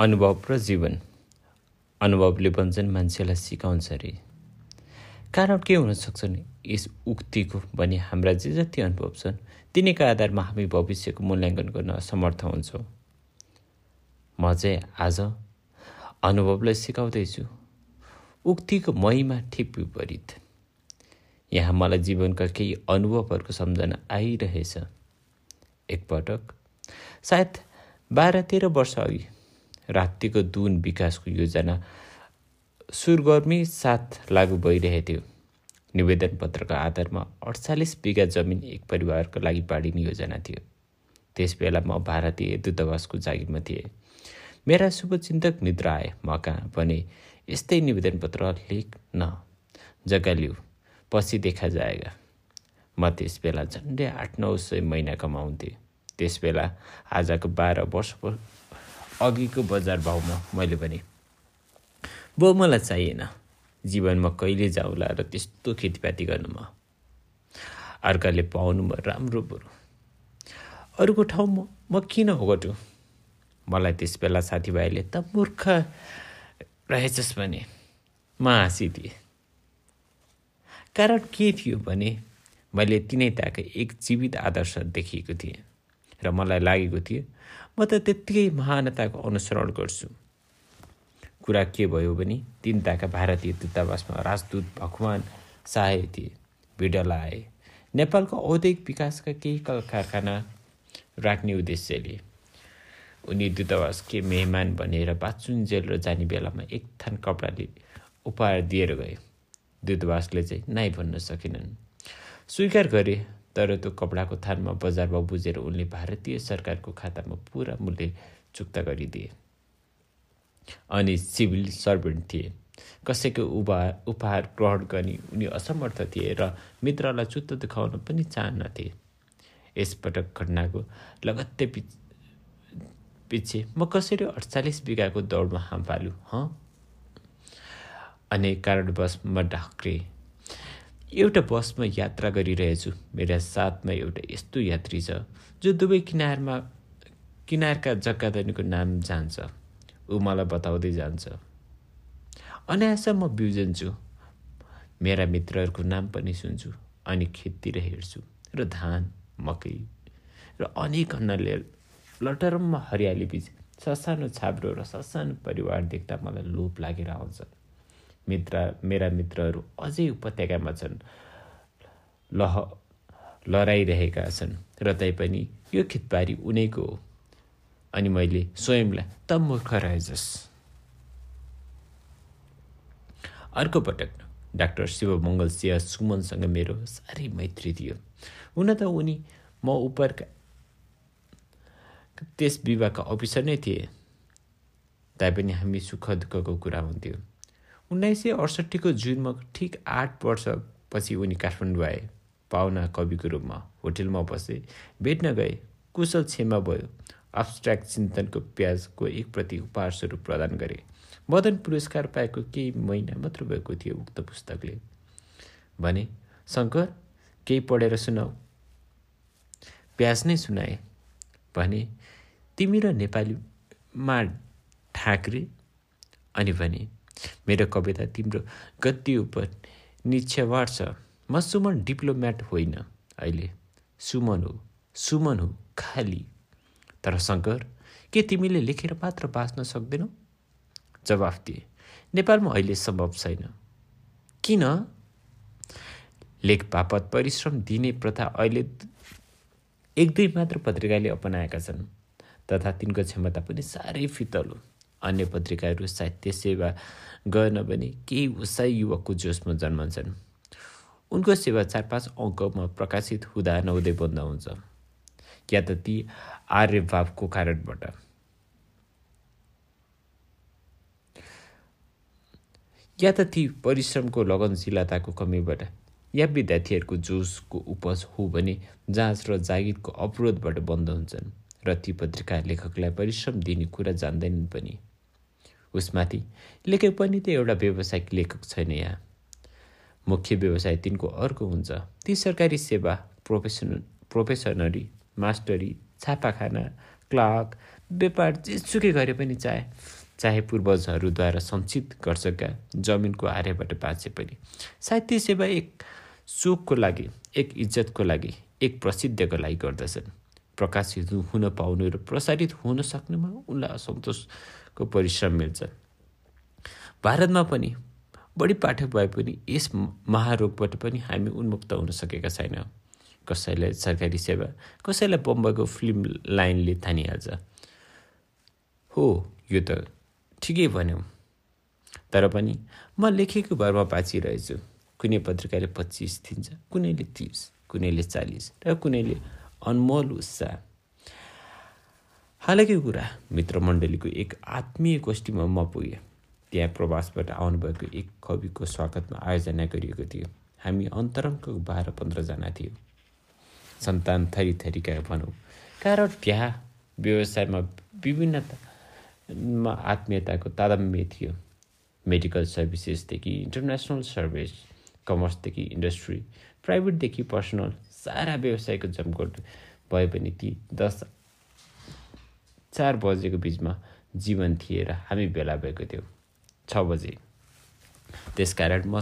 अनुभव र जीवन। अनुभवले भन्छन् मान्छेलाई सिकाउँछ अरे कारण के हुनसक्छ नि? यस उक्तिको भने हाम्रा जे जति अनुभव छन् तिनीका आधारमा हामी भविष्यको मूल्याङ्कन गर्न असमर्थ हुन्छौँ। म चाहिँ आज अनुभवलाई सिकाउँदैछु। उक्तिको महिमा ठिक विपरीत। यहाँ मलाई जीवनका केही अनुभवहरूको सम्झना आइरहेछ। एकपटक सायद बाह्र तेह्र वर्ष अघि। रातिको दुन विकासको योजना सुरगर्मी साथ लागू भइरहेको थियो। निवेदन पत्रको आधारमा अडचालिस बिघा जमिन एक परिवारको लागि बाँडिने योजना थियो। त्यस बेला म भारतीय दूतावासको जागिरमा थिएँ। मेरा शुभचिन्तक निद्र आए म कहाँ भने यस्तै निवेदन पत्र लेख न जग्गा लिऊ पछि देखा जाएगा। म त्यस बेला झन्डै आठ नौ सय महिना कमाउँथेँ। त्यस बेला आजको बाह्र वर्ष अघिको बजार भाउमा मैले भने बो मलाई चाहिएन। जीवनमा कहिले जाउँला र त्यस्तो खेतीपाती गर्नुमा अर्काले पाउनुमा राम्रो बरु। अरूको ठाउँमा म किन ओगटु मलाई त्यस बेला साथीभाइले त मूर्ख रहेछस् भने म हाँसिदिएँ कारण के थियो भने मैले तिनै ताका एक जीवित आदर्श देखिएको थिएँ। र मलाई लागेको थियो म त त्यत्तिकै महानताको अनुसरण गर्छु। कुरा के भयो भने तिन ताका भारतीय दूतावासमा राजदूत भगवान सहाय थिए भिडल आए। नेपालको औद्योगिक विकासका केही कल कारखाना राख्ने उद्देश्यले। उनी दूतावास के मेहमान भनेर बाचुन्जेल र जाने बेलामा एक थान कपडाले उपहार दिएर गए। दूतावासले चाहिँ नाइ भन्न सकेनन्। स्वीकार गरे। तर त्यो कपडाको थानमा बजारमा बुझेर उनले भारतीय सरकारको खातामा पुरा मूल्य चुक्ता गरिदिए। अनि सिभिल सर्भेन्ट थिए। कसैको उपहार ग्रहण गर्ने उनी असमर्थ थिए र मित्रलाई चुत्त देखाउन पनि चाहन्नथे। यसपटक घटनाको लगत्तै पछि म कसरी अडचालिस बिघाको दौडमा हाम पालु हँ? अनेक कारणवश म ढाक्रे। एउटा बसमा यात्रा गरिरहेछु। मेरा साथमा एउटा यस्तो यात्री छ जो दुवै किनारमा किनारका जग्गाधनीको नाम जान्छ। ऊ मलाई बताउँदै जान्छ। अनायास म बिउजन्छु। मेरा मित्रहरूको नाम पनि सुन्छु अनि खेततिर हेर्छु र धान मकै र अनेक अन्नले लटरममा हरियाली बिच ससानो छाब्रो र ससानो परिवार देख्दा मलाई लोभ लागेर आउँछ। मित्र मेरा मित्रहरू अझै उपत्यकामा छन्। लह लहराइरहेका छन्। र तैपनि यो खेतबारी उनैको हो। अनि मैले स्वयंलाई त मूर्ख रहेछस् अर्को पटक डाक्टर शिवमङ्गल सिंह सुमनसँग मेरो साह्रै मैत्री थियो। हुन त उनी म उपरका त्यस विभागका अफिसर नै थिए। तापनि हामी सुख दुःखको कुरा हुन्थ्यो। उन्नाइस सय अडसट्ठीको जुनमा ठिक आठ वर्षपछि उनी काठमाडौँ आए पाहुना कविको रूपमा होटेलमा बसे भेट्न गए कुशल क्षमा भयो। अब्स्ट्राक्ट चिन्तनको प्याजको एक प्रति उपहार स्वरूप प्रदान गरे। मदन पुरस्कार पाएको केही महिना मात्र भएको थियो उक्त पुस्तकले। भने शङ्कर केही पढेर सुनाऊ। प्याज नै सुनाए। भने तिमी र नेपालीमा ठाक्रे। अनि भने मेरो कविता तिम्रो गद्दी उप निक्षवार छ। म सुमन डिप्लोम्याट होइन अहिले। सुमन हो सुमन हो खाली। तर शङ्कर के तिमीले लेखेर मात्र बाँच्न सक्दैनौ? जवाफ दिए नेपालमा अहिले सम्भव छैन। किन? लेख बापत परिश्रम दिने प्रथा अहिले एक दुई मात्र पत्रिकाले अपनाएका छन्। तथा तिनको क्षमता पनि साह्रै फितलो। अन्य पत्रिकाहरू साहित्य सेवा गर्न भने केही उत्साही युवकको जोसमा जन्मन्छन्। उनको सेवा चार पाँच अङ्कमा प्रकाशित हुँदा नहुँदै बन्द हुन्छ। या त ती आर्यभावको कारणबाट। या त ती परिश्रमको लगनशीलताको कमीबाट या विद्यार्थीहरूको जोसको उपज हो भने जाँच र जागिरको अवरोधबाट बन्द हुन्छन् र ती पत्रिका लेखकलाई परिश्रम दिने कुरा जान्दैनन् पनि। उसमाथि। लेखक पनि त एउटा व्यावसायिक लेखक छैन यहाँ। मुख्य व्यवसाय तिनको अर्को हुन्छ। ती सरकारी सेवा प्रोफेसनल प्रोफेसनरी मास्टरी छापाखाना क्लर्क व्यापार जेसुकै गरे पनि चाहे चाहे पूर्वजहरूद्वारा सञ्चित गर्छका जमिनको आर्यबाट बाँचे पनि। साहित्य सेवा एक सुखको लागि एक इज्जतको लागि एक प्रसिद्धको लागि गर्दछन्। प्रकाशित हुन पाउनु र प्रसारित हुन सक्नुमा उनलाई असन्तोषको परिश्रम मिल्छ भारतमा पनि बढी पाठक भए पनि यस महारोगबाट पनि हामी उन्मुक्त हुन सकेका छैनौँ। कसैलाई सरकारी सेवा कसैलाई बम्बईको फिल्म लाइनले थानिहाल्छ हो यो त ठिकै भन्यौ। तर पनि म लेखेको भरमा बाँचिरहेछु। कुनै पत्रिकाले पच्चिस दिन्छ कुनैले तिस कुनैले चालिस र कुनैले अनमोल उत्साह हालैकै कुरा मित्रमण्डलीको एक आत्मीय गोष्ठीमा म पुगेँ। त्यहाँ प्रवासबाट आउनुभएको एक कविको स्वागतमा आयोजना गरिएको थियो। हामी अन्तरङ्गको बाह्र पन्ध्रजना थियो। सन्तान थरी थरीका भनौँ। कारण त्यहाँ व्यवसायमा विभिन्नतामा आत्मीयताको तादम्य थियो। मेडिकल सर्भिसेसदेखि इन्टरनेसनल सर्भिस कमर्सदेखि इन्डस्ट्री प्राइभेटदेखि पर्सनल सारा व्यवसायको जमघट भए पनि ती दस चार बजेको बिचमा जीवन थिए र हामी भेला भएको थियौँ। छ बजे। त्यसकारण म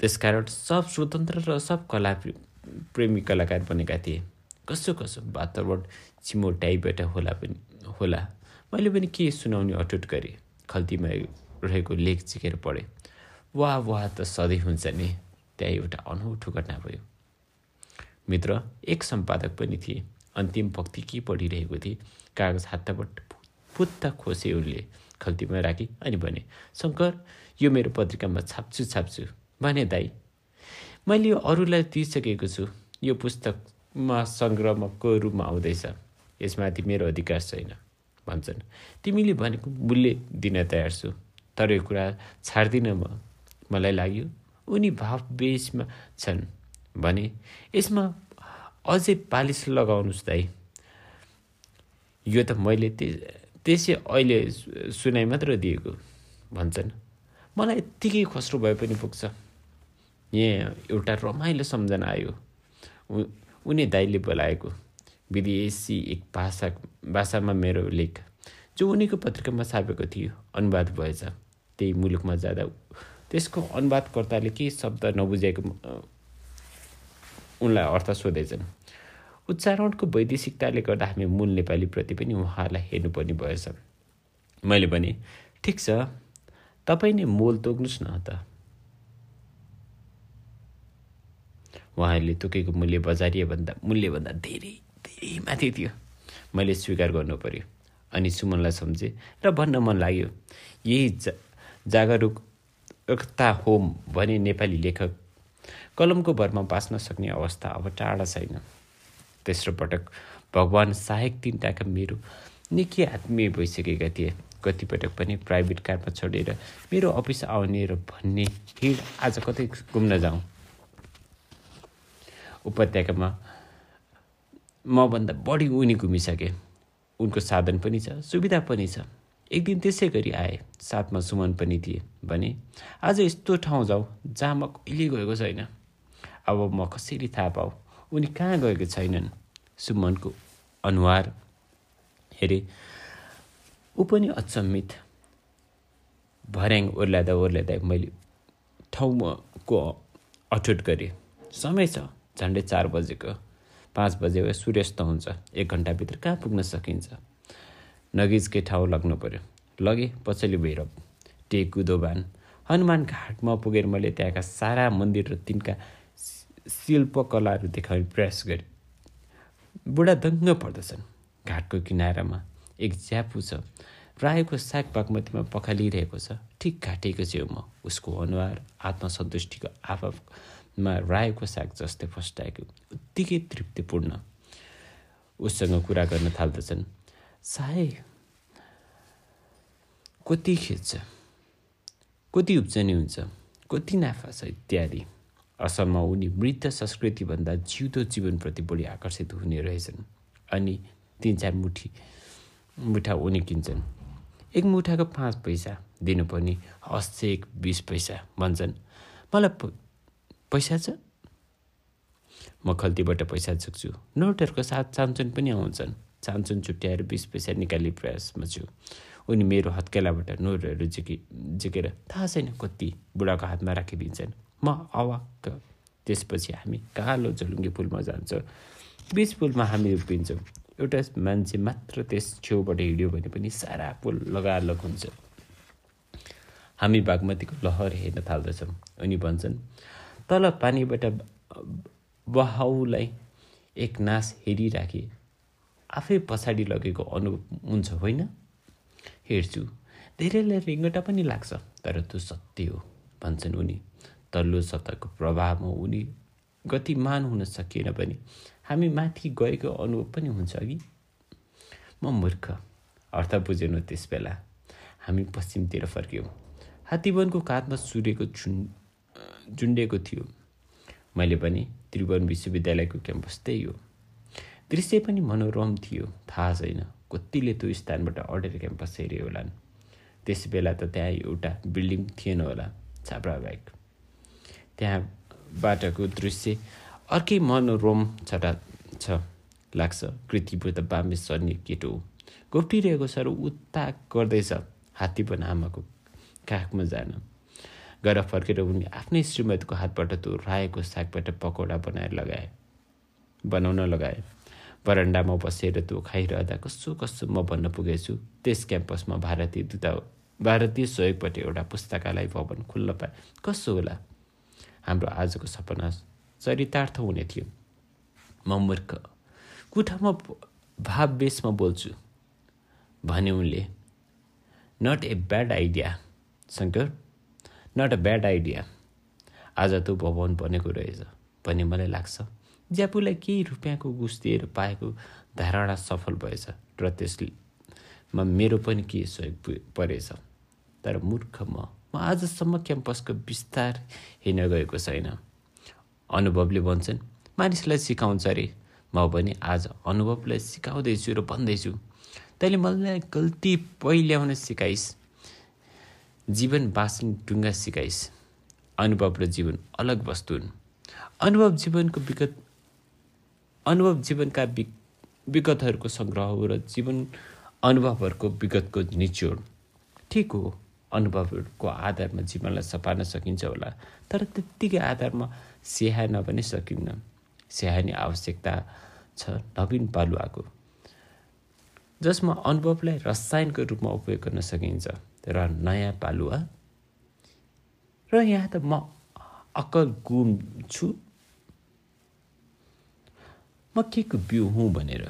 त्यसकारण सब स्वतन्त्र र सब कला प्रेमी कलाकार बनेका थिए। कसो कसो वातावरण चिमोटाइबाट होला पनि होला। मैले पनि के सुनाउने अटुट गरेँ। खल्तीमा रहेको लेख चिकेर पढेँ। वाह वाह त सधैँ हुन्छ नि। त्यहाँ एउटा अनौठो घटना भयो। मित्र एक सम्पादक पनि थिए। अन्तिम पक्ति के पढिरहेको थिए। कागज हातबाट पुत्त खोसे उनले खल्तीमा राखी अनि भने शङ्कर यो मेरो पत्रिकामा छाप्छु छाप्छु। भने दाई मैले यो अरूलाई दिइसकेको छु। यो पुस्तकमा सङ्ग्रहको रूपमा आउँदैछ। यसमाथि मेरो अधिकार छैन। भन्छन्। तिमीले भनेको मूल्य दिन तयार छु। तर यो कुरा छाड्दिनँ म। मलाई लाग्यो उनी भाव बेसमा छन्। भने यसमा अझै पालिस लगाउनुहोस् दाई यो त मैले त्यसै अहिले सुनाइ मात्र दिएको भन्छन्। मलाई यत्तिकै खस्रो भए पनि पुग्छ। यहाँ एउटा रमाइलो सम्झना आयो। उनी दाइले बोलाएको विदेशी एक भाषा भाषामा मेरो लेख। जो उनीको पत्रिकामा छापेको थियो अनुवाद भएछ। त्यही मुलुकमा जाँदा त्यसको अनुवादकर्ताले केही शब्द नबुझेको उनलाई अर्थ सोधेछन्। उच्चारणको वैदेशिकताले गर्दा हामी मूल नेपालीप्रति पनि उहाँलाई हेर्नुपर्ने भएछ मैले भने ठिक छ तपाईँ नै मोल तोक्नुहोस् न त। उहाँहरूले तोकेको मूल्य बजारियाभन्दा मूल्यभन्दा धेरै धेरै माथि थियो। मैले स्वीकार गर्नु पर्यो अनि सुमनलाई सम्झेँ र भन्न मन लाग्यो। यही जा जागरुकता हो भने नेपाली लेखक कलमको भरमा बाँच्न सक्ने अवस्था अब टाढा छैन। तेस्रो पटक भगवान् सहायक तिनवटाका मेरो निकै आत्मीय भइसकेका थिए। कतिपटक पनि प्राइभेट कारमा छोडेर मेरो अफिस आउने र भन्ने हिँड आज कतै घुम्न जाउँ। उपत्यकामा मभन्दा बढी उनी घुमिसके। उनको साधन पनि छ सुविधा पनि छ। एक दिन त्यसै गरी आए। साथमा सुमन पनि थिए भने आज यस्तो ठाउँ जाऊ जहाँ म कहिले गएको छैन। अब म कसरी थाहा पाऊ। उनी कहाँ गएको छैनन्? सुमनको अनुहार हेरे ऊ पनि अचम्मित। भर्याङ ओर्ल्यादा ओर्ल्यादा मैले ठाउँको अठुट गरेँ। समय छ झन्डै चार बजेको। पाँच बजे सूर्यास्त हुन्छ। एक घन्टाभित्र कहाँ पुग्न सकिन्छ? नगिजकै ठाउँ लग्नु पऱ्यो लगे पछाडि भैरव टेक कुदोबान हनुमान घाटमा पुगेर मैले त्यहाँका सारा मन्दिर र तिनका शिल्पकलाहरू देखाउने प्रयास गरेँ। बुढा दङ्ग पर्दछन्। घाटको किनारामा एक ज्यापु छ। रायोको साग बागमतीमा पखालिरहेको छ। ठिक घाटेको छेउमा उसको अनुहार आत्मसन्तुष्टिको आफमा रायोको साग जस्तै फस्टाएको। उत्तिकै तृप्तिपूर्ण। उसँग कुरा गर्न थाल्दछन्। साय कति खिच्छ कति उब्जनी हुन्छ कति नाफा छ इत्यादि असलमा उनी मृत संस्कृतिभन्दा जिउँदो जीवनप्रति बढी आकर्षित हुने रहेछन् अनि तिन चार मुठी मुठा उनी किन्छन् एक मुठाको पाँच पैसा दिनुपर्ने हस् एक बिस पैसा भन्छन् मलाई पैसा छ म खल्तीबाट पैसा झुक्छु नोटहरूको साथ चान्चुन पनि आउँछन् चान्चुन छुट्याएर बिस पैसा निकाल्ने प्रयासमा छु। उनी मेरो हत्केलाबाट नोटहरू झिकि झिकेर थाहा छैन कति बुढाको हातमा राखिदिन्छन्। म अवाक्क त्यसपछि हामी कालो झलुङ्गे पुलमा जान्छौँ। बिच पुलमा हामी उभिन्छौँ एउटा मान्छे मात्र त्यस छेउबाट हिँड्यो भने पनि सारा पुल लगालग हुन्छ। हामी बागमतीको लहर हेर्न थाल्दछौँ। उनी भन्छन् तल पानीबाट बहाउलाई एक नास हेरिराखे। आफै पछाडि लगेको अनुभव हुन्छ होइन? हेर्छु। धेरैलाई रिङ्गटा पनि लाग्छ तर त्यो सत्य हो भन्छन् उनी। तल्लो सतहको प्रभावमा उनी। गतिमान हुन सकिएन भने हामी माथि गएको अनुभव पनि हुन्छ कि म मूर्ख अर्थ बुझेन त्यस बेला हामी पश्चिमतिर फर्क्यौँ। हात्तीवनको काँधमा सूर्यको झुन् झुन्डेको थियो। मैले भने त्रिभुवन विश्वविद्यालयको क्याम्पस त्यही हो। दृश्य पनि मनोरम थियो थाहा छैन। कतिले त्यो स्थानबाट अडेर क्याम्पस हेरे होलान्। त्यस बेला त त्यहाँ एउटा बिल्डिङ थिएन होला छाप्रा बाइक। त्यहाँबाटको दृश्य अर्कै मनोरम छटा छ लाग्छ। कृतिपुर त बामे सर्ने केटो हो। घोप्टिरहेको सर उता गर्दैछ हात्ती पनि आमाको काखमा जान। गएर फर्केर उनी आफ्नै श्रीमतीको हातबाट त्यो रायोको सागबाट पकौडा बनाएर लगाए बनाउन लगाए। बरन्डामा बसेर त्यो खाइरहँदा कसो कसो म भन्न पुगेछु। त्यस क्याम्पसमा भारतीय दूता भारतीय सहयोगबाट एउटा पुस्तकालय भवन खुल्ल पाए कसो होला? हाम्रो आजको सपना चरितार्थ हुने थियो। म मूर्ख। कुठामा भाववेशमा बोल्छु। भने उनले not a bad idea Shankar. Not a bad idea आज त्यो भवन बनेको रहेछ। भन्ने मलाई लाग्छ ज्यापुलाई केही रुपियाँको घुस दिएर पाएको धारणा सफल भएछ र त्यसमा मेरो पनि केही सहयोग परेछ। तर मूर्ख म म आजसम्म क्याम्पसको विस्तार हेर्न गएको छैन। अनुभवले भन्छन् मानिसलाई सिकाउँछ अरे। म पनि आज अनुभवलाई सिकाउँदैछु र भन्दैछु। तैँले मलाई गल्ती पहिल्याउन सिकाइस्। जीवन बाँच्ने डुङ्गा सिकाइस्। अनुभव र जीवन अलग वस्तु हुन्। अनुभव जीवनको विगत अनुभव जीवनका विगतहरूको सङ्ग्रह हो र जीवन अनुभवहरूको विगतको निचोड। ठिक हो अनुभवहरूको आधारमा जीवनलाई सपार्न सकिन्छ होला तर त्यत्तिकै आधारमा स्याहार्न पनि सकिन्न। स्याहार्ने आवश्यकता छ नवीन पालुवाको जसमा अनुभवलाई रसायनको रूपमा उपयोग गर्न सकिन्छ र नयाँ पालुवा र यहाँ त म अक्कल गुम छु। म के को बिउ हुँ भनेर